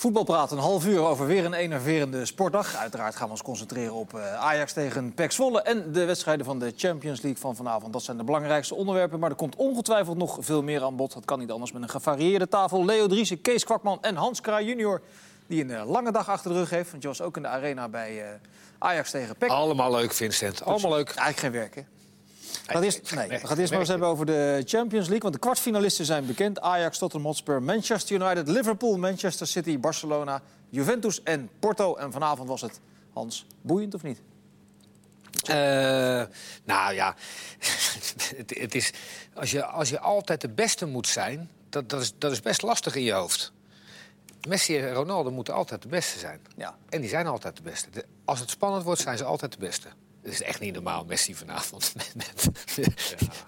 Voetbal praten, een half uur over weer een enerverende sportdag. Uiteraard gaan we ons concentreren op uh, Ajax tegen PEC Zwolle... en de wedstrijden van de Champions League van vanavond. Dat zijn de belangrijkste onderwerpen, maar er komt ongetwijfeld nog veel meer aan bod. Dat kan niet anders met een gevarieerde tafel. Leo Driessen, Kees Kwakman en Hans Kraai junior... die een uh, lange dag achter de rug heeft. Want je was ook in de arena bij uh, Ajax tegen PEC. Allemaal leuk, Vincent. Allemaal leuk. Eigenlijk geen werk, hè? Nee, we gaan het eerst maar eens hebben over de Champions League. Want de kwartfinalisten zijn bekend. Ajax, Tottenham Hotspur, Manchester United, Liverpool, Manchester City, Barcelona, Juventus en Porto. En vanavond was het, Hans, boeiend of niet? Uh, nou ja, het, het, is, als, je, als je altijd de beste moet zijn, dat, dat, is, dat is best lastig in je hoofd. Messi en Ronaldo moeten altijd de beste zijn. Ja. En die zijn altijd de beste. als het spannend wordt, zijn ze altijd de beste. Het is echt niet normaal, Messi vanavond. Met, met,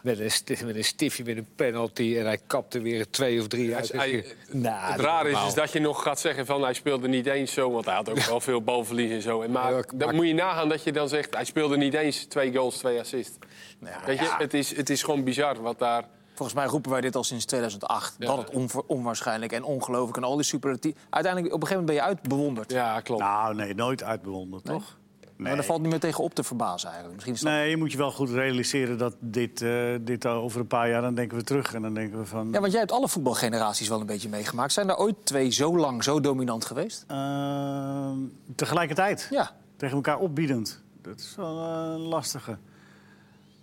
met, een, met een stiftje, met een penalty. En hij kapte weer twee of drie uit. Hij, nou, het rare is, is, dat je nog gaat zeggen van hij speelde niet eens zo. Want hij had ook wel veel balverlies en zo. En maar ja, dan moet je nagaan dat je dan zegt hij speelde niet eens twee goals, twee assists. Nou, Weet je, het is, het is gewoon bizar wat daar... Volgens mij roepen wij dit al sinds 2008. Dat het onwaarschijnlijk en ongelooflijk en al die superlatief. Uiteindelijk, op een gegeven moment ben je uitbewonderd. Ja, klopt. Nou, nee, nooit uitbewonderd, toch? Maar daar valt niet meer tegen op te verbazen eigenlijk. Misschien Nee, je moet je wel goed realiseren dat dit, uh, dit over een paar jaar... dan denken we terug en dan denken we van... Ja, want jij hebt alle voetbalgeneraties wel een beetje meegemaakt. Zijn er ooit twee zo lang zo dominant geweest? Uh, tegelijkertijd? Ja. Tegen elkaar opbiedend. Dat is wel een lastige.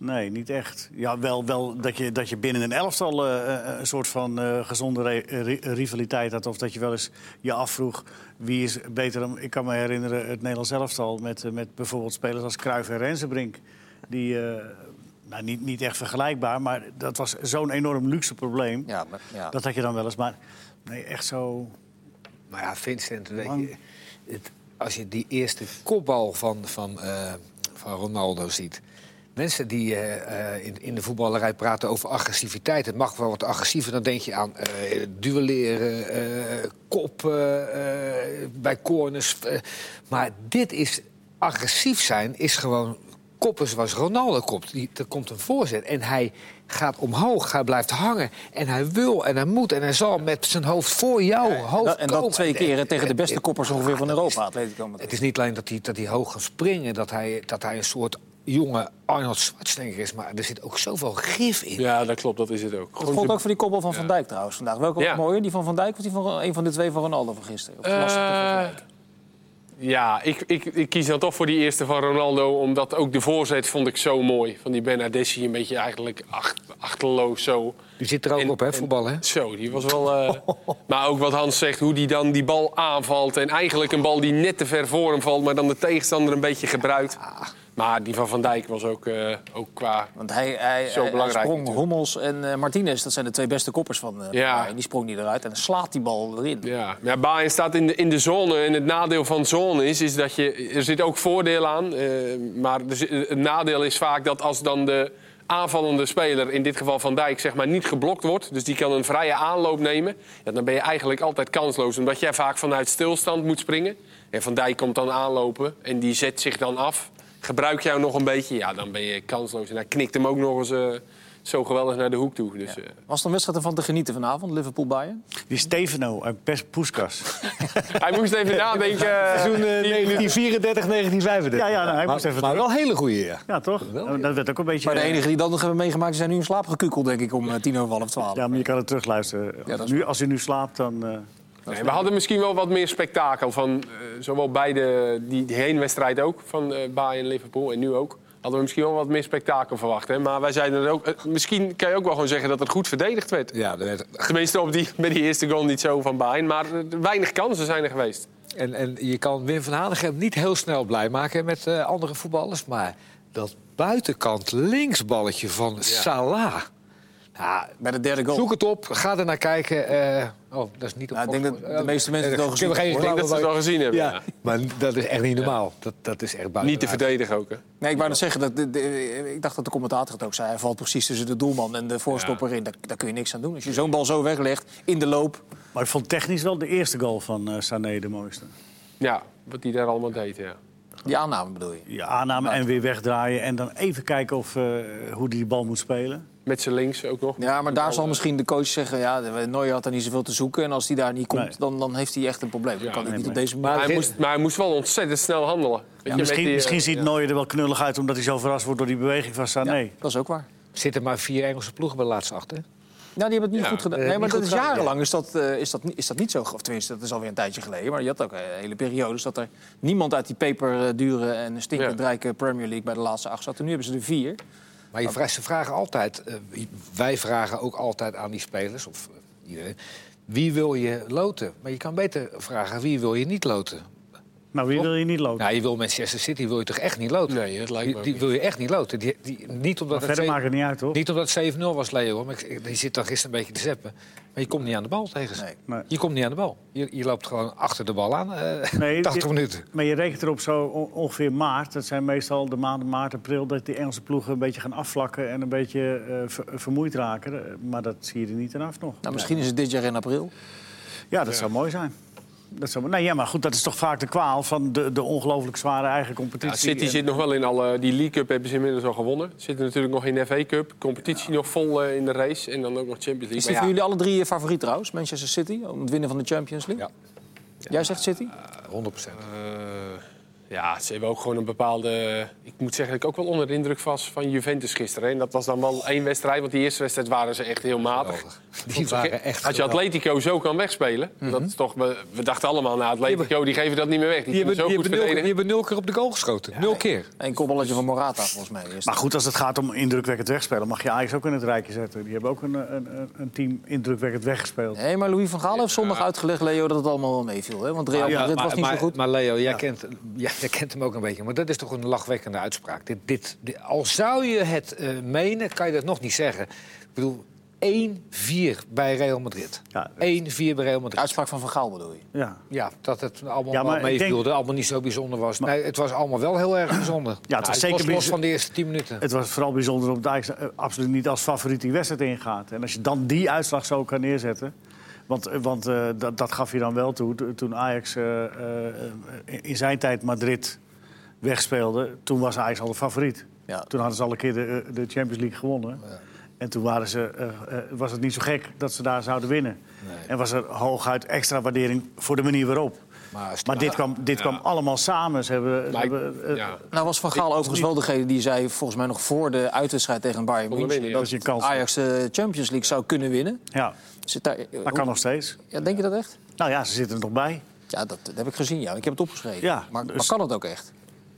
Nee, niet echt. Ja, wel, wel dat, je, dat je binnen een elftal uh, een soort van uh, gezonde rivaliteit had. Of dat je wel eens je afvroeg wie is beter dan... Ik kan me herinneren het Nederlands elftal met, met bijvoorbeeld spelers als Cruijff en Rensenbrink. Die, nou, niet, niet echt vergelijkbaar, maar dat was zo'n enorm luxe probleem. Ja, maar, ja. Dat had je dan wel eens. Maar nee, echt zo... Maar ja, Vincent, weet je, het, als je die eerste kopbal van, van, van Ronaldo ziet... Mensen die uh, in, in, de voetballerij praten over agressiviteit. Het mag wel wat agressiever. Dan denk je aan uh, duelleren, kop bij corners. maar dit is agressief zijn, is gewoon koppen zoals Ronaldo kopt. Die, er komt een voorzet en hij gaat omhoog, hij blijft hangen. En hij wil en hij moet en hij zal met zijn hoofd voor jouw hoofd En dat twee keren tegen de beste koppers ongeveer van Europa. Het is niet alleen dat hij, dat hij hoog gaat springen, dat hij, dat hij een soort jonge Arnold Schwarzenegger is. Maar er zit ook zoveel gif in. Ja, dat klopt. Dat is het ook. Dat vond ook voor die koppel van Van Dijk trouwens vandaag. Welke ja. mooier? Die van Van Dijk of die van een van de twee van Ronaldo van gisteren? Of uh, ja, ik, ik, ik, kies dan toch voor die eerste van Ronaldo. Omdat ook de voorzet vond ik zo mooi. Van die Bernardeschi, een beetje eigenlijk acht, achterloos zo. Die zit er ook op, hè, voetbal, hè? Zo, die was wel... Uh, maar ook wat Hans zegt, hoe die dan die bal aanvalt. En eigenlijk een bal die net te ver voor hem valt... maar dan de tegenstander een beetje gebruikt. Maar die van Van Dijk was ook, uh, ook qua Want hij, hij, zo belangrijk. Hij sprong Hommels en uh, Martinez, dat zijn de twee beste koppers van uh, ja. Die sprong niet eruit en slaat die bal erin. Ja, ja Bayern staat in de, in de zone. En het nadeel van zone is, is dat je... Er zit ook voordeel aan. maar het nadeel is vaak dat als dan de aanvallende speler, in dit geval Van Dijk, zeg maar, niet geblokt wordt... dus die kan een vrije aanloop nemen... Ja, dan ben je eigenlijk altijd kansloos. Omdat jij vaak vanuit stilstand moet springen. En Van Dijk komt dan aanlopen en die zet zich dan af gebruik jou nog een beetje, ja, dan ben je kansloos. En hij knikt hem ook nog eens uh, zo geweldig naar de hoek toe. Dus, ja. uh... Was het een wedstrijd ervan te genieten vanavond, Liverpool-Bayern? Die Stefano uit Pes Poeskas. hij moest even nadenken. Seizoen 1934, 1935. Ja, ja nou, hij maar, moest even maar wel een hele goede, ja. Ja, toch? Wel, dat werd ook een beetje... Maar de enige die dat nog hebben meegemaakt... zijn nu in slaap gekukeld, denk ik, om tien over half twaalf. Ja, maar je kan het terugluisteren. Ja, nu, als je nu slaapt, dan... Uh... Nee, we hadden misschien wel wat meer spektakel van uh, zowel bij de, die, die heenwedstrijd ook van uh, Bayern Liverpool en nu ook. Hadden we misschien wel wat meer spektakel verwacht. Hè? Maar wij zeiden er ook. Uh, misschien kan je ook wel gewoon zeggen dat het goed verdedigd werd. Ja, dat werd... Tenminste, op die, met die eerste goal niet zo van Bayern. Maar weinig kansen zijn er geweest. En, en je kan Wim van Hanegem niet heel snel blij maken met andere voetballers. Maar dat buitenkant linksballetje van ja. Salah. Ja, bij de derde goal. Zoek het op, ga er naar kijken. Uh, oh, dat is niet op nou, Ik denk dat de meeste mensen het al gezien hebben. Ik denk dat ze het al gezien hebben. Ja. ja. Maar dat is echt niet normaal. Dat, dat is echt buiten. Niet te verdedigen ook, hè? Nee, ik wou nog zeggen, dat de, de, ik dacht dat de commentator het ook zei. Hij valt precies tussen de doelman en de voorstopper in. Daar, daar, kun je niks aan doen. Als je zo'n bal zo weglegt, in de loop... Maar ik vond technisch wel de eerste goal van uh, Sané de mooiste. Ja, wat hij daar allemaal deed, ja. Die aanname bedoel je? je aanname en weer wegdraaien. En dan even kijken of, eh, hoe die bal moet spelen. Met zijn links ook nog. Ja, maar daar zal eh, misschien de coach zeggen... ja, Neuer had er niet zoveel te zoeken. En als die daar niet komt, Nee. dan, dan heeft hij echt een probleem. Dan kan hij nee, niet op nee. deze Maar manier... hij, moest, maar hij moest wel ontzettend snel handelen. Met misschien die, eh, misschien ziet ja. Neuer er wel knullig uit... omdat hij zo verrast wordt door die beweging van Sané. Ja, dat is ook waar. Zitten maar vier Engelse ploegen bij de laatste acht, hè? Nou, die hebben het niet Ja, goed gedaan. eh, Nee, maar dat is jarenlang is dat, eh, is, dat, niet- is dat niet zo. Of tenminste, dat is alweer een tijdje geleden. Maar je had ook hele periodes dat er niemand uit die peperdure en stinkend Ja. rijke Premier League bij de laatste acht zat. En nu hebben ze er vier. Maar je vraagt, ze vragen altijd, eh, wij vragen ook altijd aan die spelers, of eh, iedereen, wie wil je loten? Maar je kan beter vragen, wie wil je niet loten? Nou, wie wil je niet lopen? Nou, je wil Manchester City wil je toch echt niet loten? Nee, dat lijkt me die, die wil je echt niet loten. Die, die, niet omdat maar het verder ze- maakt het niet uit, toch? Niet omdat het 7-0 was, Leo. hoor, Maar ik, je zit dan gisteren een beetje te zeppen. Maar je komt niet aan de bal tegen ze. Nee. Nee. Je komt niet aan de bal. Je, je loopt gewoon achter de bal aan. eh, Nee, 80 dit- minuten. Maar je rekent erop zo on- ongeveer maart. Dat zijn meestal de maanden maart, april... dat die Engelse ploegen een beetje gaan afvlakken... en een beetje eh, ver- vermoeid raken. Eh, Maar dat zie je er niet vanaf nog. Nou, misschien is het dit jaar in april. Ja, dat zou mooi zijn. Dat. Nee, ja, maar goed, dat is toch vaak de kwaal van de, de ongelooflijk zware eigen Ja, competitie. City En- zit nog wel in alle... Die League Cup hebben ze inmiddels al gewonnen. Zitten natuurlijk nog in de FA Cup. Competitie nog vol eh, in de race. En dan ook nog Champions Is League. die Maar voor ja, jullie alle drie je favoriet trouwens? Manchester City, om het winnen van de Champions League? Ja. Jij zegt City? 100 procent. eh, ja, ze hebben ook gewoon een bepaalde... Ik moet zeggen dat ik ook wel onder de indruk was van Juventus gisteren. hè. En dat was dan wel één wedstrijd. Want die eerste wedstrijd waren ze echt heel matig. Die waren echt Als je. Atletico zo kan wegspelen, dat is toch, we, we dachten allemaal, nou, Atletico die geven dat niet meer weg. Die, Die hebben, zo die, goed hebben nul, die hebben nul keer op de goal geschoten. nul keer. Een kopballetje van Morata, volgens mij. Is Maar goed, als het gaat om indrukwekkend wegspelen... mag je Ajax ook in het rijtje zetten. Die hebben ook een, een, een- een team indrukwekkend weggespeeld. Nee, maar Louis van Gaal heeft zondag uitgelegd, Leo, dat het allemaal wel meeviel. Hè? Want Real Ja, Madrid was niet maar, zo goed. Maar Leo, jij, Ja. kent, ja, jij kent hem ook een beetje. Maar dat is toch een lachwekkende uitspraak. Dit, dit, dit- al zou je het eh, menen, kan je dat nog niet zeggen. Ik bedoel, 1-4 bij Real Madrid. Ja. 1-4 bij Real Madrid. Uitspraak van Van Gaal bedoel je? Ja. Ja, dat het allemaal Ja, maar wel ik meeviel. denk- allemaal niet zo bijzonder was. nee, het was allemaal wel heel erg bijzonder. Ja, het was Nou, zeker los, los bijzonder. van de eerste 10 minuten. Het was vooral bijzonder omdat Ajax eh, absoluut niet als favoriet die wedstrijd ingaat. En als je dan die uitslag zo kan neerzetten... Want, eh, want eh, dat, dat gaf je dan wel toe. To- Toen Ajax eh, in zijn tijd Madrid wegspeelde... toen was Ajax al de favoriet. Ja. Toen hadden ze al een keer de, de Champions League gewonnen. En toen waren ze, was het niet zo gek dat ze daar zouden winnen. En was er hooguit extra waardering voor de manier waarop. Maar, Maar dit kwam, dit kwam allemaal samen. Ze hebben, Maar eh, ja. Nou was Van Gaal overigens wel degene die zei, volgens mij nog voor de uitwedstrijd tegen Bayern München, dat je kans Ajax de Champions League zou kunnen winnen. ja, Zit daar, dat kan nog steeds. ja, denk je dat echt? Nou ja, ze zitten er nog bij. Ja, dat, dat heb ik gezien, ja. Ik heb het opgeschreven. Ja, maar, dus- maar kan het ook echt?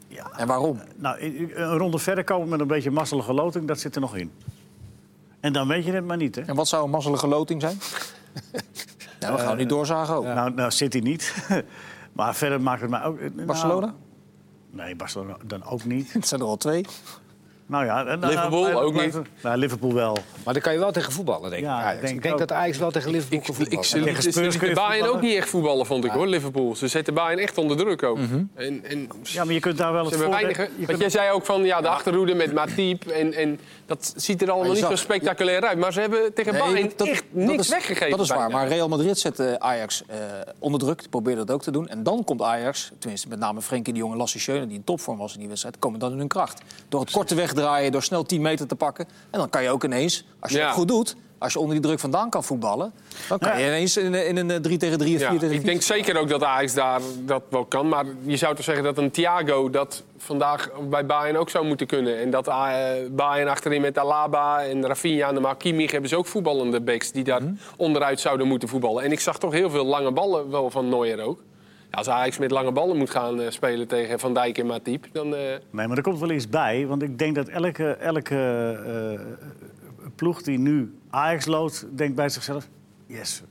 Ja. En waarom? Nou, een ronde verder komen met een beetje mazzelige loting, dat zit er nog in. En dan weet je het maar niet, hè? En wat zou een mazzelige loting zijn? nou, we gaan niet doorzagen ook. Nou, nou City niet. maar verder maakt het mij ook... nou, Barcelona? nee, Barcelona dan ook niet. Het zijn er al twee. Nou ja... en- Liverpool nou, ook blijft niet. Nou, Liverpool wel. Maar dan kan je wel tegen voetballen, denk ik. Ja, Ajax. denk ik denk ook. dat Ajax wel tegen Liverpool Ik, kan ik, voetballen. ze Tegen Spurs Bayern ook niet echt voetballen, vond ik hoor, Liverpool. Ze zetten Bayern echt onder druk ook. Mhm. en, en Ja, maar je kunt daar wel ze het hebben voordeel... weinig, je want kunt- jij zei ook van ja, de achterhoede met Matip. En, en dat ziet er allemaal niet zo spectaculair uit. Maar ze hebben tegen Nee, Bayern dat- echt dat niks is- weggegeven. Dat is waar, bijna. maar Real Madrid zette Ajax eh, onder druk. Die probeerde dat ook te doen. En dan komt Ajax, tenminste met name Frenkie de Jong en Lasse Schöne... die in topvorm was in die wedstrijd, komen dan in hun kracht. Door het korte door snel 10 meter te pakken. En dan kan je ook ineens, als je Ja. het goed doet... als je onder die druk vandaan kan voetballen... dan kan je ineens in, in een 3 tegen 3 of 4 Ja, tegen 4... ik denk zeker ook dat Ajax daar dat wel kan. Maar je zou toch zeggen dat een Thiago dat vandaag bij Bayern ook zou moeten kunnen. En dat eh, Bayern achterin met Alaba en Rafinha en de Kimmich hebben ze ook voetballende backs die daar onderuit zouden moeten voetballen. En ik zag toch heel veel lange ballen wel van Neuer ook. Als Ajax met lange ballen moet gaan eh, spelen tegen Van Dijk en Matip, dan... eh, Nee, maar er komt wel iets bij. Want ik denk dat elke, elke eh, ploeg die nu Ajax loodt, denkt bij zichzelf... Yes,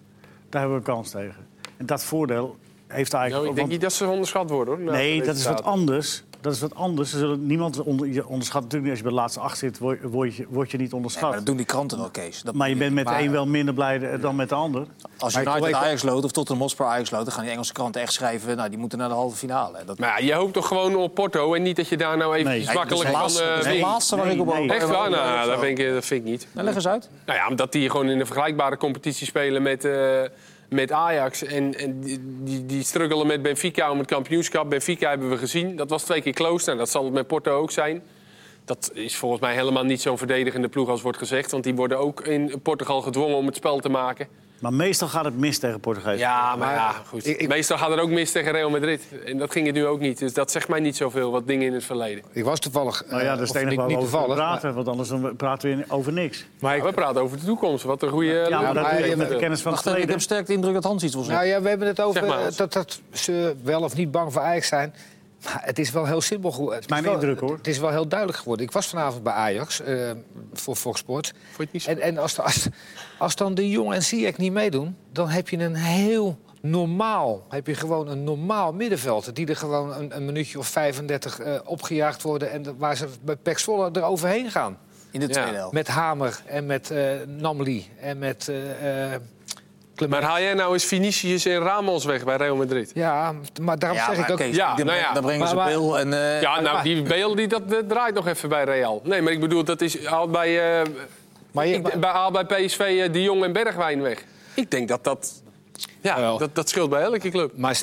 daar hebben we een kans tegen. En dat voordeel heeft Ajax... nou, ik denk want- niet dat ze onderschat worden hoor. nee, dat is wat anders. Dat is wat anders. Ze zullen niemand onder, je onderschat natuurlijk niet. Als je bij de laatste acht zit, word, word je, word je niet onderschat. maar maar, dat doen die kranten wel, Kees. Dat je bent met de Maar- een wel minder blij dan met de ander. Als Maar ik United Ajax loopt of Tottenham Hotspur Ajax loopt... dan gaan die Engelse kranten echt schrijven... nou, die moeten naar de halve finale. Dat, Maar ja, je hoopt toch gewoon op Porto en niet dat je daar nou even Nee. Nee, dat is makkelijk de van laatste, eh, dat is de laatste waar Nee, ik op nee. hoop. Echt waar? Nou, dat vind, ik, dat vind ik niet. Nou, leg eens uit. Nou ja, omdat die gewoon in een vergelijkbare competitie spelen met, eh, met Ajax. En, en die, die, struggelen met Benfica om het kampioenschap. Benfica hebben we gezien. Dat was twee keer close. Nou, dat zal het met Porto ook zijn. Dat is volgens mij helemaal niet zo'n verdedigende ploeg als wordt gezegd. Want die worden ook in Portugal gedwongen om het spel te maken. Maar meestal gaat het mis tegen Portugees. Ja, maar ja, goed. ik- ik- Meestal gaat het ook mis tegen Real Madrid. En dat ging het nu ook niet. Dus dat zegt mij niet zoveel, wat dingen in het verleden. Ik was toevallig... Nou ja, eh, dat is het enige niet, waar we over praten. Want anders dan praten we over niks. Maar, Ja, we praten over de toekomst. Wat een goede... Ja, maar maar dat doe je je- met de kennis van het even, ik verleden. heb sterk de indruk dat Hans iets wil zeggen. Nou ja, we hebben het over Zeg maar, eh, dat, dat ze wel of niet bang voor Ajax zijn. Maar het is wel heel simpel geworden. Het is Mijn wel- indruk, hoor. Het is wel heel duidelijk geworden. Ik was vanavond bij Ajax eh, voor Fox Sports. Vond je het niet zo? En, en als, als, als dan de Jong en Ziyech niet meedoen... dan heb je een heel normaal, heb je gewoon een normaal middenveld... die er gewoon een, een minuutje of 35 eh, opgejaagd worden... en de- waar ze bij Pek Zwolle er overheen gaan. In de Ja. tweede helft. Met Hamer en met eh Namli en met... Clement. Maar haal jij nou eens Vinicius en Ramos weg bij Real Madrid? Ja, maar daarom Ja, zeg maar ik ook... Kees, Ja, die- nou ja. dan brengen ze Maar- Peel en... eh, Ja, nou, die Bale die, dat, dat draait nog even bij Real. Nee, maar ik bedoel, dat is haal bij, eh, Maar je- ik, bij, haal bij PSV eh, De Jong en Bergwijn weg. Ik denk dat dat... Ja, dat, dat scheelt bij elke club. Maar,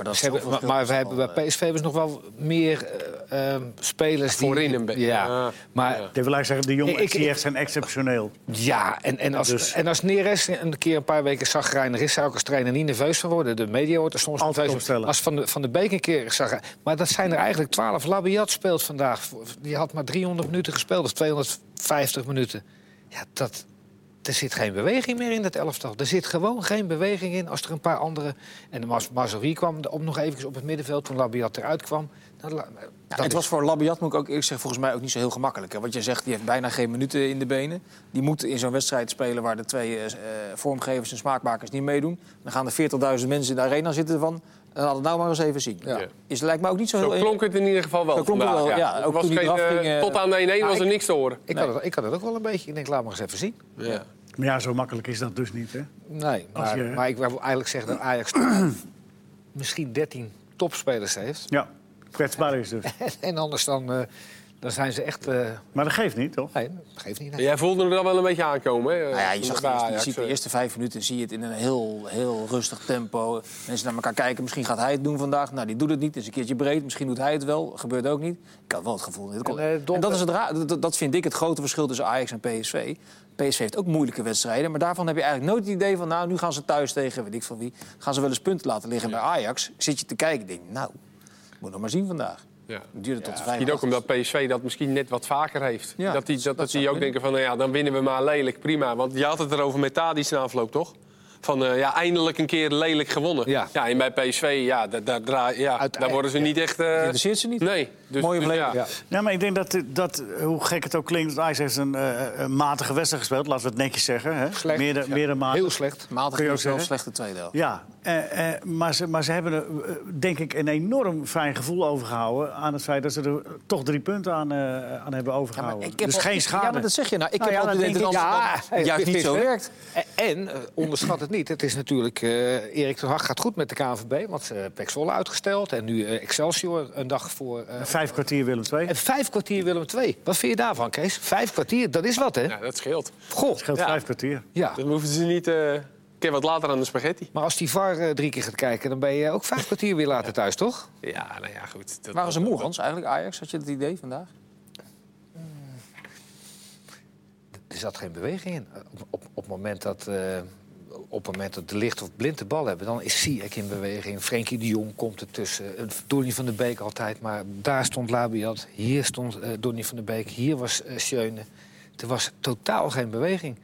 Maar we hebben bij PSV ze nog wel meer eh, spelers die... Voorin een beetje. Ja, Ja. maar Ja. Dat wil eigenlijk zeggen, de jonge Ik- zijn exceptioneel. ja, en, en, als, Dus- en als Neres een keer een paar weken zagrijnig is... zou ik als trainer niet nerveus van worden. De media wordt er soms Altijd nerveus. Als Van de, van de Beek een keer zag... Maar dat zijn er eigenlijk twaalf. Labiat speelt vandaag. Die had maar 300 minuten gespeeld, of 250 minuten. Ja, dat... Er zit geen beweging meer in het elftal. Er zit gewoon geen beweging in als er een paar andere... En de Mas- Mazraoui kwam op nog eventjes op het middenveld toen Labiat eruit kwam. Nou, Ja, dat het is- was voor Labiat, moet ik ook eerlijk zeggen, volgens mij ook niet zo heel gemakkelijk. Hè. Want je zegt, die heeft bijna geen minuten in de benen. Die moet in zo'n wedstrijd spelen waar de twee eh, eh, vormgevers en smaakmakers niet meedoen. Dan gaan er 40.000 mensen in de arena zitten van... En laat het nou maar eens even zien. Ja. Is, lijkt me ook niet zo, Zo heel... klonk het in ieder geval wel Zo klonk het wel, ja. Ook Was toen die geen, eraf eh, ging, eh, tot aan de 1-1 was er ik- niks te horen. Ik, had het, ik had het ook wel een beetje. Ik denk, laat maar eens even zien. Ja. Maar ja, zo makkelijk is dat dus niet. Hè? Nee, maar, je- maar ik wil eigenlijk zeggen dat Ajax misschien 13 topspelers heeft. Ja, kwetsbaar is dus. en anders dan, eh, dan zijn ze echt... eh, Maar dat geeft niet, toch? nee, dat geeft niet. nee. Jij voelde er dan wel een beetje aankomen, hè? Nou ja, je zag bij de, eh. eerste vijf minuten zie je het in een heel, heel rustig tempo. Mensen naar elkaar kijken. Misschien gaat hij het doen vandaag. Nou, die doet het niet. Het is een keertje breed. Misschien doet hij het wel. Gebeurt ook niet. Ik had wel het gevoel. Kon- En, eh, dat, is het ra- dat, dat vind ik het grote verschil tussen Ajax en PSV. PSV heeft ook moeilijke wedstrijden. Maar daarvan heb je eigenlijk nooit het idee van... nou, nu gaan ze thuis tegen, weet ik van wie... gaan ze wel eens punten laten liggen. Bij Ajax zit je te kijken en denk nou, moet nog maar zien vandaag. Ja. Het duurde tot de vijf. Misschien ook omdat PSV dat misschien net wat vaker heeft. Ja, dat die, dat, dat, dat die ook denken van, nou ja, dan winnen we maar lelijk, prima. Want je had het erover met Tadic na afloop, toch? Van, eh, ja, eindelijk een keer lelijk gewonnen. Ja. en bij PSV, ja, daar, daar, draai- ja, daar worden ze ja. niet echt... eh, Interesseert ze niet? Nee. Dus, Mooie dus beleving. ja. Ja. Ja, maar ik denk dat, dat hoe gek het ook klinkt, Ajax heeft een, eh, een matige wedstrijd gespeeld. Laten we het netjes zeggen. Hè? Slecht. Meer, dan- Ja. meer dan matig. Heel slecht. Matig is zeggen? slechte tweede helft. Ja, eh, eh, maar, ze, maar ze hebben er, denk ik, een enorm fijn gevoel overgehouden... aan het feit dat ze er toch drie punten aan, eh, aan hebben Ja, overgehouden. heb dus geen schade. Ja, maar dat zeg je nou. Ik Nou heb ja, dat ik- Amsterdam juist niet zo werkt. En, onderschat het niet. Het is natuurlijk... eh Erik ten Hag gaat goed met de KNVB. Want ze hebben Pek Zwolle uitgesteld. En nu eh, Excelsior een dag voor... eh, Vijf kwartier Willem II. en vijf kwartier Willem II. Wat vind je daarvan, Kees? Vijf kwartier, dat is wat, hè? Ja, dat scheelt. Goh, scheelt Ja. vijf kwartier. ja. Dan hoeven ze niet... eh, een keer wat later aan de spaghetti. Maar als die VAR eh, drie keer gaat kijken... dan ben je ook vijf kwartier weer later thuis, toch? Ja, nou ja, goed. Dat, Waren ze moe, Hans, eigenlijk, Ajax? Had je het idee vandaag? Er zat geen beweging in. Op, op, op het moment dat... eh, op het moment dat de licht of blind de bal hebben, dan is Ziyech in beweging. Frenkie de Jong komt ertussen. Eh, Donny van der Beek altijd. Maar daar stond Labiat. Hier stond eh Donny van der Beek. Hier was Schöne. Er was totaal geen beweging.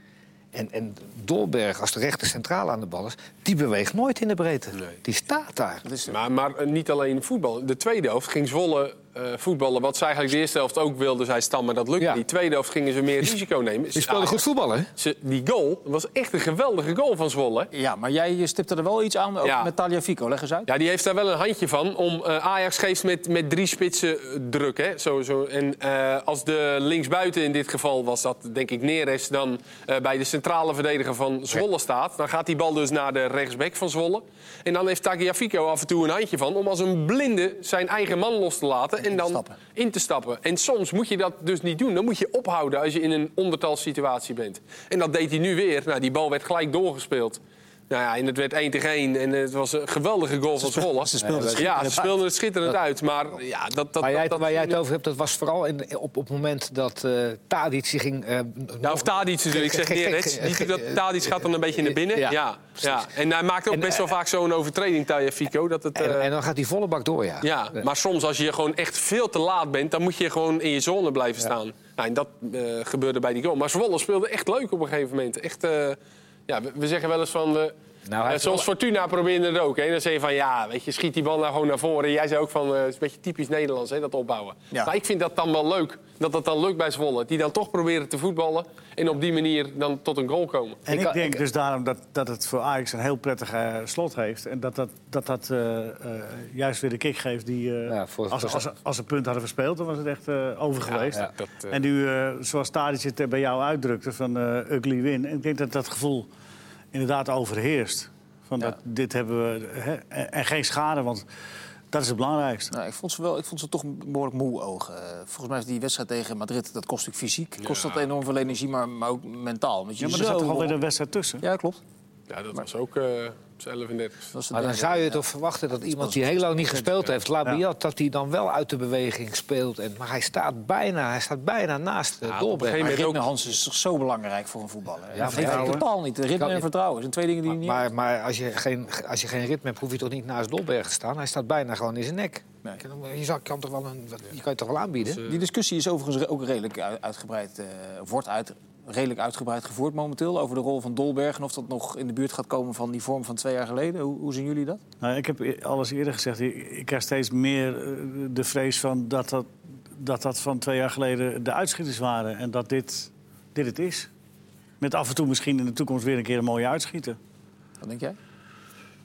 En, en Dolberg, als de rechter centraal aan de bal is... die beweegt nooit in de breedte. Nee. Die staat daar. Dat is, Maar, maar niet alleen voetbal. De tweede helft ging Zwolle eh, voetballen. Wat ze eigenlijk de eerste helft ook wilden, zei Stam, maar dat lukte Ja. niet. De tweede helft gingen ze meer risico nemen. Die speelde goed voetballen, hè? Ze, die goal was echt een geweldige goal van Zwolle. ja, maar jij stipte er wel iets aan, ook Ja. met Talia Fico. Leg eens uit. Ja, die heeft daar wel een handje van. Om, eh, Ajax geeft met, met drie spitsen eh, druk. Hè? Zo, zo. En eh, als de linksbuiten in dit geval was dat, denk ik, Neres... dan eh, bij de centrale verdediger van Zwolle staat... dan gaat die bal dus naar de rechtsback van Zwolle. En dan heeft Tagliafico af en toe een handje van... om als een blinde zijn eigen man los te laten en dan stappen. in te stappen. En soms moet je dat dus niet doen. Dan moet je ophouden als je in een ondertalssituatie bent. En dat deed hij nu weer. Nou, die bal werd gelijk doorgespeeld Nou ja, en het werd 1 tegen 1 en het was een geweldige goal van Zwolle. Ze speelden het ja, ze speelden het schitterend uit. Maar ja, dat, dat, Waar jij, dat, waar jij het over hebt, dat was vooral in, op, op het moment dat eh Tadic zich ging... eh, Ja, of Tadic natuurlijk. Ik zeg gek- dat Tadic gaat dan een beetje naar binnen. Ja, Ja, ja, En hij maakt ook En, best wel vaak zo'n overtreding, Taya Fico. Dat het, en, eh, en dan gaat die volle bak door, ja. ja, maar soms als je gewoon echt veel te laat bent... dan moet je gewoon in je zone blijven staan. Nou, en dat eh, gebeurde bij die goal. Maar Zwolle speelde echt leuk op een gegeven moment. Echt, eh, ja, we, we zeggen wel eens van... eh, Nou, hij eh, zoals Fortuna probeerde het ook. Hè. Dan zeg je van, ja, weet je, schiet die bal nou gewoon naar voren. Jij zei ook van, eh, het is een beetje typisch Nederlands, hè, dat opbouwen. Ja. Maar ik vind dat dan wel leuk, dat dat dan lukt bij Zwolle. Die dan toch proberen te voetballen en op die manier dan tot een goal komen. En Ik denk ik- dus daarom dat, dat het voor Ajax een heel prettig eh, slot heeft. En dat dat, dat, dat juist weer de kick geeft die... eh, Ja, voor- als, voor- als, als, ze punt hadden verspeeld, dan was het echt eh, over geweest. ja. Dat, En nu, zoals Tadic het bij jou uitdrukte, van ugly win. En ik denk dat dat gevoel inderdaad overheerst. Van dat, dit hebben we... Hè, en, en geen schade, want dat is het belangrijkste. Nou, ik vond ze wel, ik vond ze toch behoorlijk moe ogen. Eh, volgens mij is die wedstrijd tegen Madrid, dat kost ook fysiek. Kost dat enorm veel energie, maar, maar ook mentaal. Want je Ja, maar er zat toch alweer een wedstrijd tussen? Ja, klopt. Ja, dat was ook eh op z'n 11 Dat was de Maar dan zou je toch verwachten dat iemand die heel lang niet gespeeld heeft, Labiat, dat hij dan wel uit de beweging speelt. En, maar hij staat bijna, hij staat bijna naast de een Dolberg. gegeven Maar ritme, Hans, is toch zo belangrijk voor een voetballer? Ja, dat heeft totaal niet. Ritme Kan- en vertrouwen zijn twee dingen die je niet Maar, maar als, je geen, als je geen ritme hebt, hoef je toch niet naast Dolberg te staan. Hij staat bijna gewoon in zijn nek. Nee. Je, kan toch wel een, je kan je toch wel aanbieden? Die discussie is overigens ook redelijk uitgebreid, eh, wordt uit, redelijk uitgebreid gevoerd momenteel over de rol van Dolberg en of dat nog in de buurt gaat komen van die vorm van twee jaar geleden. Hoe, hoe zien jullie dat? Nou, ik heb e- alles eerder gezegd. Ik, ik krijg steeds meer eh, de vrees van dat dat, dat dat van twee jaar geleden de uitschieters waren. En dat dit, dit het is. Met af en toe misschien in de toekomst weer een keer een mooie uitschieter. Wat denk jij?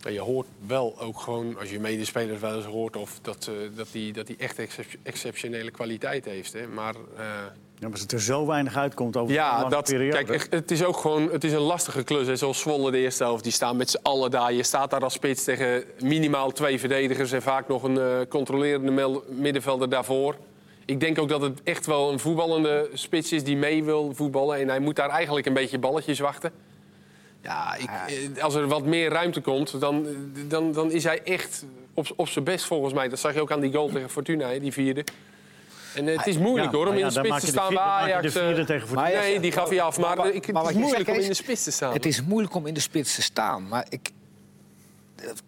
Maar je hoort wel ook gewoon, als je medespelers wel eens hoort... Of dat, eh, dat, die, dat die echt excep- exceptionele kwaliteit heeft. Hè. Maar eh, Ja, maar als het er zo weinig uitkomt over ja, lange dat, periode. kijk, het is ook gewoon het is een lastige klus. Hè. Zoals Zwolle de eerste helft, die staan met z'n allen daar. Je staat daar als spits tegen minimaal twee verdedigers... en vaak nog een eh, controlerende middenvelder daarvoor. Ik denk ook dat het echt wel een voetballende spits is die mee wil voetballen. En hij moet daar eigenlijk een beetje balletjes wachten. Ja, ik, eh, als er wat meer ruimte komt, dan, dan, dan is hij echt op, op zijn best volgens mij. Dat zag je ook aan die goal tegen Fortuna, die vierde. En eh, het is moeilijk Ja, hoor, om in de spits te staan bij je Ajax. eh, tegen Fortuna. Maar Nee, die gaf hij af. Maar, Maar- ik, het maar is moeilijk zegt, om in de spits te staan. Het is moeilijk om in de spits te staan. Maar ik,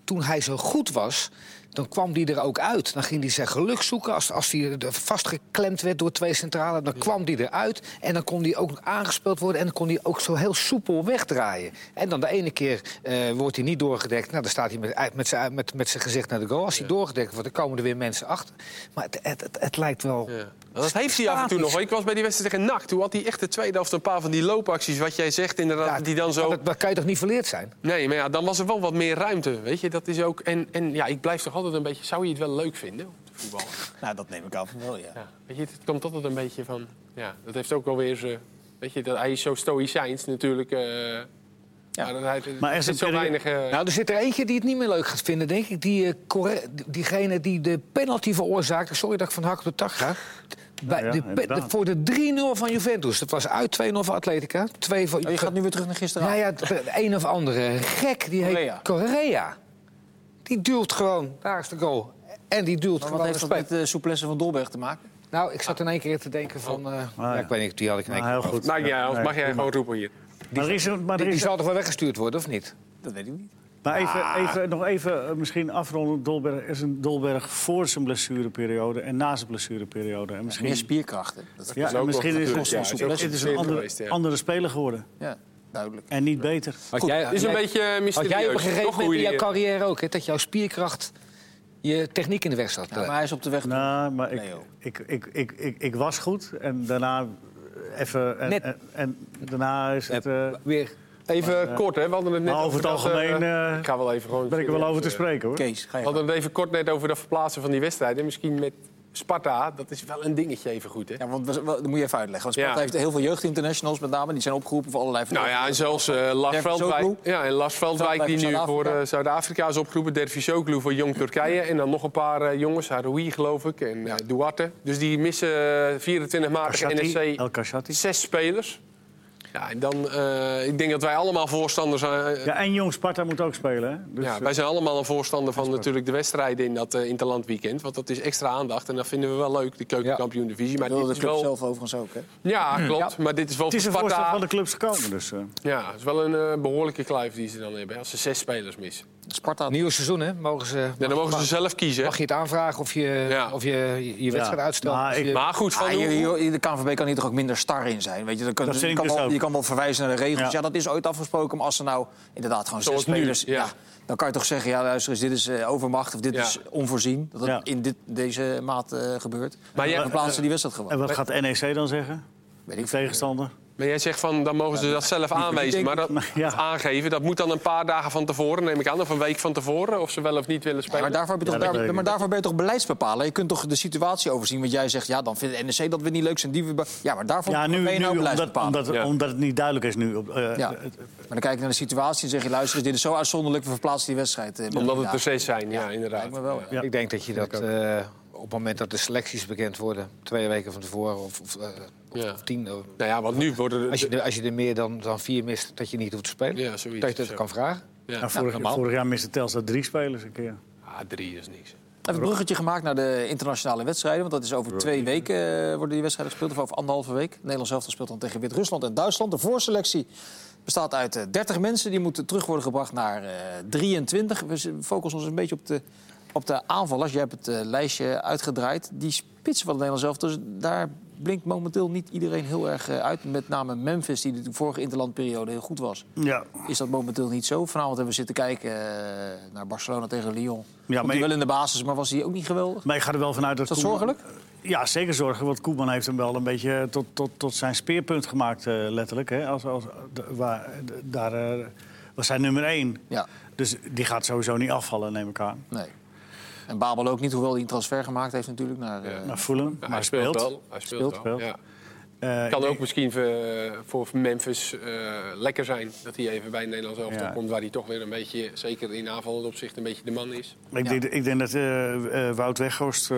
toen hij zo goed was, dan kwam hij er ook uit. Dan ging hij zijn geluk zoeken. Als, als hij er vastgeklemd werd door twee centralen, dan kwam hij eruit. En dan kon hij ook aangespeeld worden. En dan kon hij ook zo heel soepel wegdraaien. En dan de ene keer eh, wordt hij niet doorgedekt. Nou, dan staat hij met, met, zijn, met, met zijn gezicht naar de goal. Als hij doorgedekt wordt, dan komen er weer mensen achter. Maar het, het, het, het lijkt wel... Ja. Dat heeft hij af en toe nog. Ik was bij die wedstrijd tegen NAC. Toen had hij echt de tweede helft een paar van die loopacties. Wat jij zegt, inderdaad. Ja, die dan zo... dat, dat kan je toch niet verleerd zijn? Nee, maar ja, dan was er wel wat meer ruimte. Weet je, dat is ook... En, en ja, ik blijf toch altijd een beetje... Zou je het wel leuk vinden, om te voetballen? Nou, dat neem ik aan van wel, ja. Ja. Weet je, het komt altijd een beetje van... Ja, dat heeft ook wel weer zijn... Weet je, dat, hij is zo stoïcijns natuurlijk. eh Ja. Maar, hij, Maar er zit zo weinig... eh, Nou, er zit er eentje die het niet meer leuk gaat vinden, denk ik. Die, eh, corre- diegene die de penalty veroorzaakte. Sorry dat ik van hak op de tak ga. Bij ja, de, voor de 3-0 van Juventus. Dat was uit 2-0 voor Atletica. 2 voor, Oh, je gaat nu weer terug naar gisteren. Nou ja, de een of andere gek. Die heet Correa. Die duwt gewoon. Daar is de goal. En die duwt gewoon wat heeft dat met de souplesse van Dolberg te maken? Nou, ik zat in één keer te denken van... eh, ja, ja. ik weet niet, die had ik in één heel goed. Uit, Nee, mag jij gewoon roepen hier. Maar er is, een- maar er Die, die is, zal toch wel weggestuurd worden, of niet? Dat weet ik niet. maar even, even, nog even eh, misschien afronden. Dolberg er is een Dolberg voor zijn blessureperiode en na zijn blessureperiode. En misschien, Meer spierkrachten. Dat ja, is ook misschien is het, ja, is ook het is een andere, geweest, ja. andere speler geworden. ja, duidelijk. En niet beter. Goed, jij, Het is een jij- beetje eh, Had mysterieus. jij op een gegeven moment in jouw carrière ook, hè, dat jouw spierkracht je techniek in de weg zat? Ja, maar hij is op de weg. Nou, maar ik, ik, ik, ik, ik, ik was goed en daarna even... En, Net. en, en daarna is het... eh, weer. Even kort, hè? We hadden het net over het dat, algemeen, eh, eh, ik ga wel even gewoon. ben ik er wel over te eh, spreken, hoor. Kees, ga je We hadden het even kort net over dat verplaatsen van die wedstrijd. En misschien met Sparta, dat is wel een dingetje even goed, hè? Ja, want we- we- dat moet je even uitleggen. Want Sparta Ja. heeft heel veel jeugdinternationals met name. Die zijn opgeroepen voor allerlei Nou ja, en zelfs eh Lars Dervis Veldwijk, ja, en Lars Veldwijk die nu Zuid-Afrika. voor eh, Zuid-Afrika is opgeroepen. Dervis Soglu voor Jong Turkije. En dan nog een paar eh, jongens, Haroui geloof ik, en eh, Duarte. Dus die missen eh, 24 maart El Kashati. zes spelers. Ja, en dan, eh, ik denk dat wij allemaal voorstander zijn. Ja, en Jong Sparta moet ook spelen. Hè? Dus, ja, wij zijn allemaal een voorstander van natuurlijk de wedstrijden in dat uh, interlandweekend. Want dat is extra aandacht en dat vinden we wel leuk, de keukenkampioen-divisie. Maar dit de is club wel... zelf overigens ook, hè? Ja, klopt. Maar dit is wel het is een Sparta... van de clubs gekomen. Dus, uh. Ja, het is wel een uh, behoorlijke kluif die ze dan hebben. Als ze zes spelers missen. Sparta. Nieuw seizoen, hè? Mogen ze, ja, dan mogen ze zelf kiezen. Mag je het aanvragen of je ja. of je, je wedstrijd ja. uitstelt? Maar, ik, maar goed, van ah, je, je, de KNVB kan hier toch ook minder star in zijn? Weet je, dan dat je, kan dus wel, je kan wel verwijzen naar de regels. Ja. dat is ooit afgesproken. Maar als ze nou inderdaad gewoon zes spelers... Nu, ja. dan kan je toch zeggen, ja, luister eens, dit is uh, overmacht of dit is onvoorzien. Dat het in dit, deze maat uh, gebeurt. Maar jij verplaatsen die wedstrijd gewoon. En wat gaat NEC dan zeggen? Weet ik tegenstander? Maar jij zegt van, dan mogen ze dat zelf aanwijzen. Maar dat ja. aangeven, dat moet dan een paar dagen van tevoren, neem ik aan. Of een week van tevoren, of ze wel of niet willen spelen. Ja, maar, daarvoor ja, daar, maar, maar daarvoor ben je toch beleidsbepaler? Je kunt toch de situatie overzien. Want jij zegt, ja, dan vindt de NEC dat we niet leuk zijn. Die we ja, maar daarvoor ja, nu, ben je nou beleidsbepaler. Omdat, omdat, omdat, het niet duidelijk is nu. Op, uh, ja. Maar dan kijk je naar de situatie en zeg je, luister, dit is zo uitzonderlijk. We verplaatsen die wedstrijd. Uh, omdat het er steeds zijn, ja, inderdaad. Wel, Ik denk dat je dat... Uh, op het moment dat de selecties bekend worden, twee weken van tevoren of, of, uh, ja. of tien. Nou ja, want nu worden er... als, je er, als je er meer dan, dan vier mist, dat je niet hoeft te spelen. Ja, zoiets. Dat je dat kan vragen. Ja. Nou, vorig, nou, vorig, jaar miste Telstar drie spelers een keer. Ah, drie is niks. Even een bruggetje gemaakt naar de internationale wedstrijden. Want dat is over twee weken uh, worden die wedstrijden gespeeld. Of over anderhalve week. Nederland zelf speelt dan tegen Wit-Rusland en Duitsland. De voorselectie bestaat uit uh, 30 mensen. Die moeten terug worden gebracht naar uh, 23. We focussen ons een beetje op de op de aanvallers. Je hebt het uh, lijstje uitgedraaid. Die spitsen van het Nederlands zelf. Dus daar blinkt momenteel niet iedereen heel erg uh, uit. Met name Memphis, die de vorige interlandperiode heel goed was. Ja. Is dat momenteel niet zo? Vanavond hebben we zitten kijken uh, naar Barcelona tegen Lyon. Ja, maar wel in de basis, maar was hij ook niet geweldig? Maar ik ga er wel vanuit dat... Is dat zorgelijk? Ja, zeker zorgen. Want Koeman heeft hem wel een beetje tot, tot, tot zijn speerpunt gemaakt, uh, letterlijk. Hè? Als, als, waar, daar was hij nummer één. Ja. Dus die gaat sowieso niet afvallen, neem ik aan. Nee. En Babel ook niet, hoewel hij een transfer gemaakt heeft natuurlijk naar, ja. naar Fulham. Ja, hij speelt wel. Hij speelt, speelt wel. Ja. Uh, kan ook misschien voor, voor Memphis uh, lekker zijn dat hij even bij het Nederlands elftal ja. komt... waar hij toch weer een beetje, zeker in aanvallend opzicht, een beetje de man is. Ik, denk, ik denk dat uh, Wout Weghorst...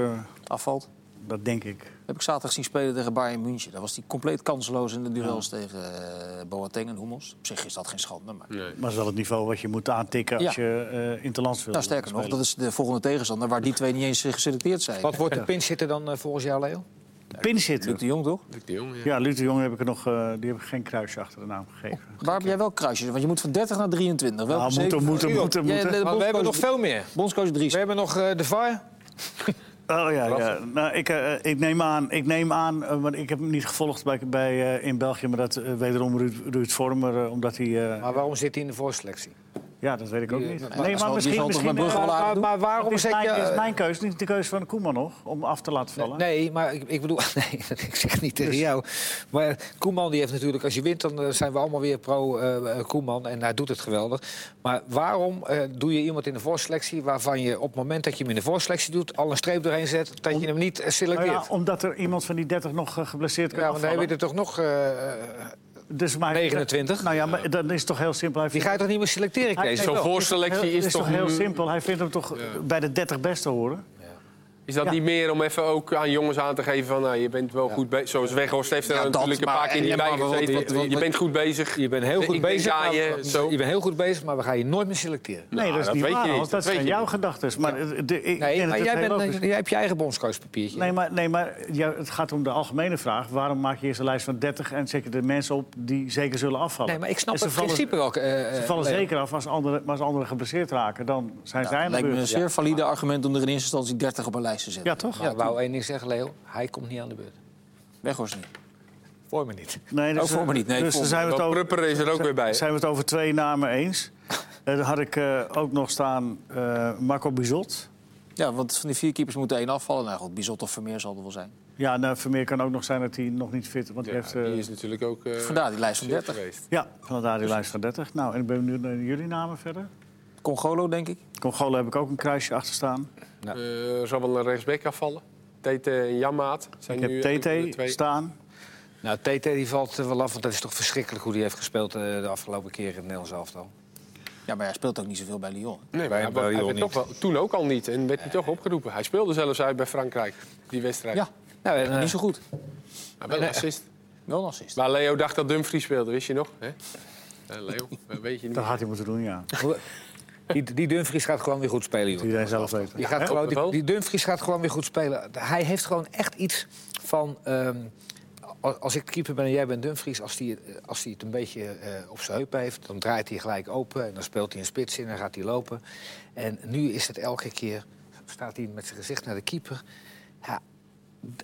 afvalt. Dat denk ik. Heb ik zaterdag zien spelen tegen Bayern München. Daar was hij compleet kansloos in de duels ja. tegen uh, Boateng en Hummels. Op zich is dat geen schande. Maar, nee. maar is wel het niveau wat je moet aantikken als ja. je uh, interlands wil nou, Sterker spelen. nog, dat is de volgende tegenstander... waar die twee niet eens geselecteerd zijn. Wat wordt de pinchitter dan uh, volgens jou, Leo? Pinchitter? Luc de Jong, toch? Luc de Jong, ja. Ja, Luc de Jong heb ik er nog, uh, die heb ik geen kruisje achter de naam gegeven. Oh, waar heb jij wel kruisjes? Want je moet van 30 naar 23. Welke nou, moeten, moeten, moeten, moeten. Ja, maar we hebben nog veel meer. Bondscoach Dries. We hebben nog uh, de VAR. Oh ja, ja. Nou, ik, uh, ik neem aan, ik neem aan uh, want ik heb hem niet gevolgd bij, bij, uh, in België, maar dat wederom Ruud, Ruud Vormer, omdat hij. Maar waarom zit hij in de voorselectie? Ja, dat weet ik ook niet. Nee, nee maar misschien, misschien maar, maar, maar waarom is zet mijn, je... is mijn keuze, niet de keuze van Koeman nog, om af te laten vallen. Nee, maar ik, ik bedoel, nee, ik zeg niet tegen dus. jou. Maar Koeman die heeft natuurlijk, als je wint, dan zijn we allemaal weer pro uh, Koeman en hij doet het geweldig. Maar waarom uh, doe je iemand in de voorselectie waarvan je op het moment dat je hem in de voorselectie doet, al een streep doorheen zet, dat je hem niet selecteert? Nou ja, omdat er iemand van die 30 nog uh, geblesseerd kan Ja, maar dan heb je er toch nog... Dus maar, 29. Nou ja, maar dan is het toch heel simpel. Die ga je toch niet meer selecteren, Kees? Zo'n voorselectie is, is toch heel simpel. Hij vindt hem toch ja. bij de 30 beste horen. Is dat Ja. niet meer om even ook aan jongens aan te geven van nou, je bent wel goed bezig. Zoals Weghorst heeft er Ja, dat, natuurlijk een paar keer niet bij gezeten. je bent goed bezig. Je bent heel goed bezig. je, maar- zo. je bent heel goed bezig, maar we gaan je nooit meer selecteren. Nee, Nou, dat is dat niet weet waar. je niet, want dat Dat weet zijn je jouw gedachten. Maar jij, hebt je eigen bondscoachpapiertje. Nee, maar, nee, maar ja, het gaat om de algemene vraag. Waarom maak je eerst een lijst van 30 en zet je de mensen op die zeker zullen afvallen? Nee, maar ik snap ze het principe ook. eh, Ze vallen zeker af als anderen, maar als anderen geblesseerd raken. Dan zijn zij aan de lijkt me een zeer valide argument om er in eerste instantie 30 op een lijst te zetten. Ja, toch? Ja, ik wou één ding zeggen, Leo. Hij komt niet aan de beurt. Weghorst niet. Voor me niet. Nee, Ook voor me niet. Nee, dus dan zijn we, het over, Prupper is er ook weer bij. zijn we het over twee namen eens. Eh, dan had ik eh, ook nog staan eh, Marco Bizot. Ja, want van die vier keepers moeten één afvallen. Nou goed, Bizot of Vermeer zal er wel zijn. Ja, nou, Vermeer kan ook nog zijn dat hij nog niet fit want Ja, hij heeft, eh, die is natuurlijk ook eh, Vandaar die lijst van zeer 30. geweest. Ja, vandaar die lijst van 30. Nou, en ik ben benieuwd naar jullie namen verder. Congolo, denk ik. Congolo heb ik ook een kruisje achter staan. Eh, Er zal wel een rechtsback afvallen. Tete en Jammaat zijn Ik nu heb TT twee. staan. Nou, TT die valt er wel af, want dat is toch verschrikkelijk hoe hij heeft gespeeld eh, de afgelopen keer in het Nederlands elftal. Ja, maar hij speelt ook niet zoveel bij Lyon. Nee, Bij- Lyon toch wel, toen ook al niet. En werd hij toch opgeroepen. Hij speelde zelfs uit bij Frankrijk, die wedstrijd. Ja, Nou, en, eh, niet zo goed. Maar wel een assist. Wel een assist. Maar Leo dacht dat Dumfries speelde, wist je nog? Hè? Eh, Leo, eh, weet je niet. Dat had hij moeten doen, ja. Die, die Dumfries gaat gewoon weer goed spelen, joh. Iedereen zelf weten. Die, gaat gewoon, die, die Dumfries gaat gewoon weer goed spelen. Hij heeft gewoon echt iets van... ehm, als- als ik keeper ben en jij bent Dumfries... als hij als hij het een beetje eh, op zijn heup heeft... dan draait hij gelijk open en dan speelt hij een spits in en gaat hij lopen. En nu is het elke keer... staat hij met zijn gezicht naar de keeper. Ja,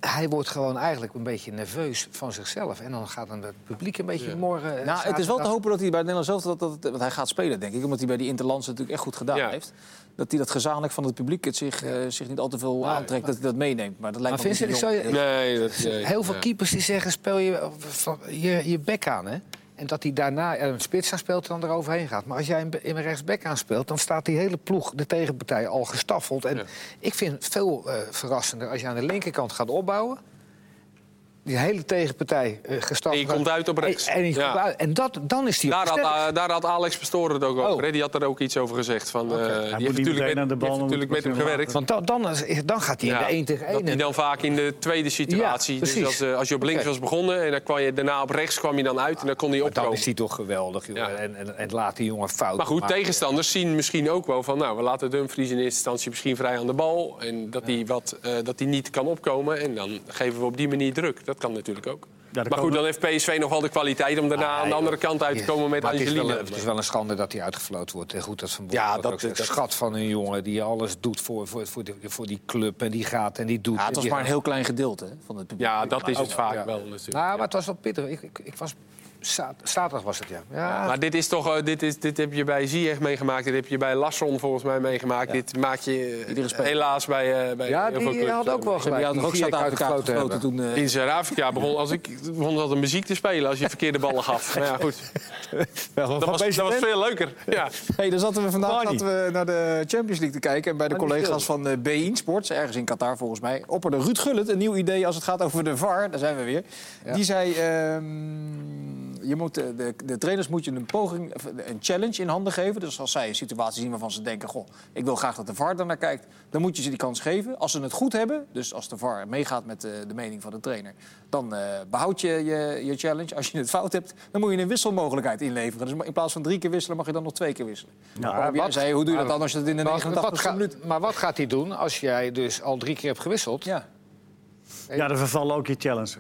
hij wordt gewoon eigenlijk een beetje nerveus van zichzelf. En dan gaat dan het publiek een beetje Ja. morgen... eh, Nou, het is wel te hopen dat hij bij het Nederlands zelf dat, dat, want hij gaat spelen, denk ik. Omdat hij bij die Interlands natuurlijk echt goed gedaan Ja. heeft. Dat hij dat gezamenlijk van het publiek het zich, eh, zich niet al te veel Maar- aantrekt, dat hij dat meeneemt. Maar dat lijkt Maar me Vincent, ik niet zou je, Nee, dat, nee, Heel veel ja. keepers die zeggen, speel je je, je bek aan, hè? En dat hij daarna er een spits aan speelt en dan eroverheen gaat. Maar als jij een, een rechtsbek aanspeelt, dan staat die hele ploeg, de tegenpartij, al gestaffeld. En Ja. ik vind het veel eh, verrassender als je aan de linkerkant gaat opbouwen. Die hele tegenpartij eh gestaffeld. En je komt uit op rechts. En, en, je Ja. komt uit- en dat, dan is die Daar had, eh, daar had Alex Pastoor het ook over. Oh. hè? Die had er ook iets over gezegd. Van, eh, die heeft natuurlijk met, aan de die bal, heeft dan natuurlijk met hem gewerkt. Want dan, dan, dan gaat hij in de 1 tegen 1. Dat hij dan vaak in de tweede situatie. Ja, dus precies. als, als je op links was begonnen en dan kwam je daarna op rechts kwam je dan uit en dan kon hij dan opkomen. is hij toch geweldig, joh. Ja. En, en, en laat die jongen fout Maar goed, maken. tegenstanders zien misschien ook wel van... nou, we laten Dumfries in eerste instantie misschien vrij aan de bal... en dat hij, wat, eh, dat hij niet kan opkomen en dan geven we op die manier druk. Dat kan natuurlijk ook. maar goed, dan heeft PSV nog wel de kwaliteit om daarna Ah, aan de joh. andere kant uit te komen met Maar het is, wel, Angelina. het is wel een schande dat hij uitgefloten wordt. En goed dat Van Ja, dat dat- dat- schat van een jongen die alles doet voor, voor, voor, die, voor die club. En die gaat en die doet. Ja, het was maar een heel klein gedeelte hè, van het publiek. Ja, dat is het vaak ja. wel natuurlijk. Nou, maar het was wel pittig. Ik, ik, ik was, zaterdag was het, ja. ja. Maar dit is toch, eh, dit, is, dit heb je bij Ziyech meegemaakt, dit heb je bij Lasson volgens mij meegemaakt. Dit maak je eh, helaas bij, eh, bij Ja, heel veel die clubs. had ook wel Die gelijk. had er ook Die Zuid-Afrika toen. eh, In Zuid-Afrika begon, als ik, begon dat een muziek te spelen als je verkeerde ballen gaf. Maar ja, goed. Dat was, dat was veel leuker. Ja. Hey, dan zaten we vandaag zaten we naar de Champions League te kijken. En bij de die collega's van uh, BeIN Sports, ergens in Qatar volgens mij, opperde Ruud Gullit een nieuw idee als het gaat over de VAR. Daar zijn we weer. Ja. Die zei, ehm, je moet, de, de, de trainers moet je een poging, of een challenge in handen geven. Dus als zij een situatie zien waarvan ze denken, goh, ik wil graag dat de VAR naar kijkt, dan moet je ze die kans geven. Als ze het goed hebben, dus als de VAR meegaat met eh, de mening van de trainer, dan eh, behoud je, je je challenge. Als je het fout hebt, dan moet je een wisselmogelijkheid inleveren. Dus in plaats van drie keer wisselen, mag je dan nog twee keer wisselen. Nou, Maar wat- zei, hoe doe je dat dan als je het in de Maar 89 wat, ga- minuut... maar wat gaat hij doen als jij dus al drie keer hebt gewisseld? Ja. Ja, dan vervallen ook je challenges.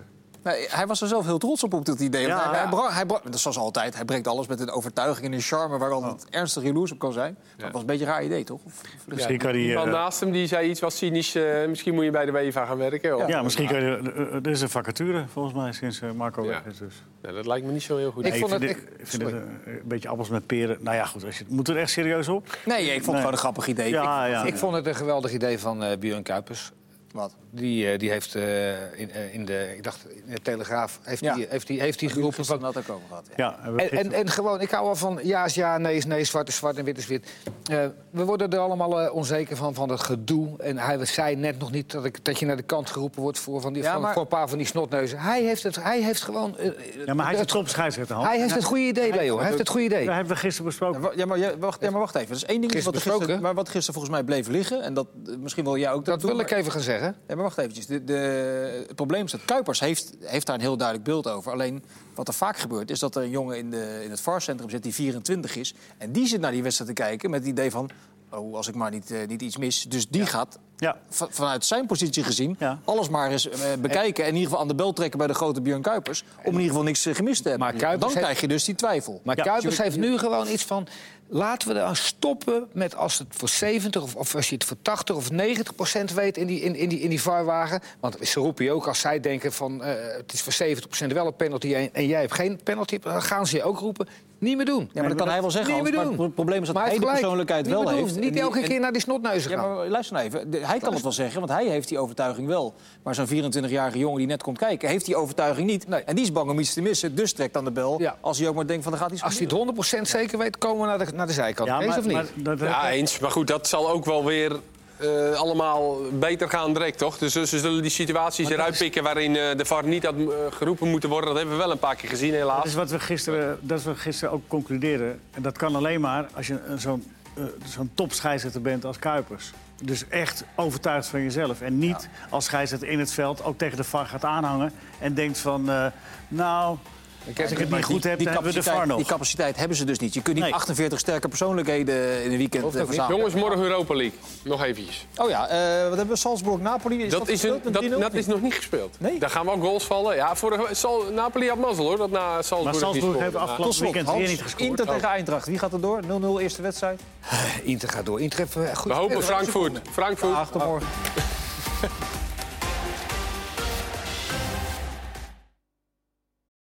Hij was er zelf heel trots op, op dat idee. Ja, hij, hij, ja. dat zoals altijd. Hij brengt alles met een overtuiging en een charme... waar altijd ernstig jaloers op kan zijn. Maar het was een beetje een raar idee, toch? Of, of- Misschien kan. Die man eh, naast hem die zei iets wat cynisch. eh, misschien moet je bij de UEFA gaan werken. Of- ja, misschien kan je... eh, Er is een vacature, volgens mij, sinds Marco Ja. weg is. Dus. Ja, dat lijkt me niet zo heel goed. Ik vond vind het- ik- vind het een, beetje appels met peren. Nou ja, goed. Als je, moet er echt serieus op? Nee, ik vond het Nee. gewoon een grappig idee. Ja, Ik- ja. Ik vond het een geweldig idee van eh Björn Kuipers. Wat? Die, eh, die heeft eh, in, eh, in de, ik dacht, in de Telegraaf heeft Ja. hij heeft hij heeft hij geroepen van... had ik over gehad. Ja. En, en, gewoon, ik hou wel van ja is ja, nee is nee, zwart is zwart en wit is wit. Eh, we worden er allemaal onzeker van, van het gedoe. En hij zei net nog niet dat, ik, dat je naar de kant geroepen wordt voor, van die, Ja, van, maar- voor een paar van die snotneuzen. Hij heeft het, hij heeft gewoon... ja, maar hij is het, het top scheidsrechter, Hans. hij heeft het goede idee, Leo. Hij heeft het goede idee. Dat hebben we gisteren besproken. Ja, maar, ja, wacht, ja, maar wacht even. Dat is één ding Gisteren wat er gisteren, besproken. maar wat gisteren volgens mij bleef liggen. En dat misschien wil jij ook Dat doen, wil ik even gaan zeggen. Ja, maar wacht eventjes. De, de, het probleem is dat Kuipers heeft, heeft daar een heel duidelijk beeld over. Alleen wat er vaak gebeurt is dat er een jongen in, de, in het VAR-centrum zit die 24 is. En die zit naar die wedstrijd te kijken met het idee van... oh, als ik maar niet, eh, niet iets mis. Dus die gaat Ja. va- vanuit zijn positie gezien Ja. alles maar eens eh, bekijken... en in ieder geval aan de bel trekken bij de grote Björn Kuipers... om in ieder geval niks eh, gemist te hebben. Maar Kuipers Dan heeft- krijg je dus die twijfel. Maar Ja, Kuipers je- heeft nu gewoon iets van... laten we aan stoppen met als het voor 70 of, of als je het voor 80 of 90 procent weet in die, in, in die, in die VAR-wagen. Want ze roepen je ook als zij denken van eh, het is voor 70 procent wel een penalty en, en jij hebt geen penalty. Dan gaan ze je ook roepen, niet meer doen. Ja, maar dat kan hij wel zeggen, Niet Hans, meer maar het probleem is dat Maar hij de persoonlijkheid wel heeft. Niet elke keer naar die snotneuzen Ja, gaan. maar luister nou even. Hij kan het wel zeggen, want hij heeft die overtuiging wel. Maar zo'n 24-jarige jongen die net komt kijken, heeft die overtuiging niet. Nee. En die is bang om iets te missen. Dus trekt aan de bel. Ja. Als hij ook maar denkt van, er gaat iets Als hij het 100% zeker weet, komen we naar de, naar de zijkant. Eens of niet? dat, Ja, eens. Maar goed, dat zal ook wel weer eh, allemaal beter gaan direct, toch? Dus ze zullen die situaties eruit pikken waarin eh, de VAR niet had eh, geroepen moeten worden. Dat hebben we wel een paar keer gezien, Dat helaas. is wat we gisteren, dat is wat we gisteren ook concluderen. En dat kan alleen maar als je een- zo'n eh, zo'n topscheidsrechter bent als Kuipers. Dus echt overtuigd van jezelf. En niet als scheidsrechter in het veld ook tegen de VAR gaat aanhangen... en denkt van, eh, nou, als ik het niet goed heb, dan hebben we de VAR capaciteit, nog. die capaciteit hebben ze dus niet. Je kunt niet Nee. 48 sterke persoonlijkheden in een weekend eh, ook verzamelen. Jongens, morgen Europa League. Nog eventjes. Oh ja, eh, wat hebben we? Salzburg-Napoli. Is dat, Dat is, een, dat, 3-0? dat is nog niet gespeeld. Nee? Daar gaan wel goals vallen. Ja, vorige, Sal, Napoli had mazzel hoor, dat na Salzburg Maar Salzburg heeft afgelopen weekend weer niet gescoord. Inter tegen Eindracht. Wie gaat er door? 0-0 eerste wedstrijd. Inter gaat door. Inter heeft eh, goed We hopen. Frankfurt. Frankfurt. Dag, tot morgen.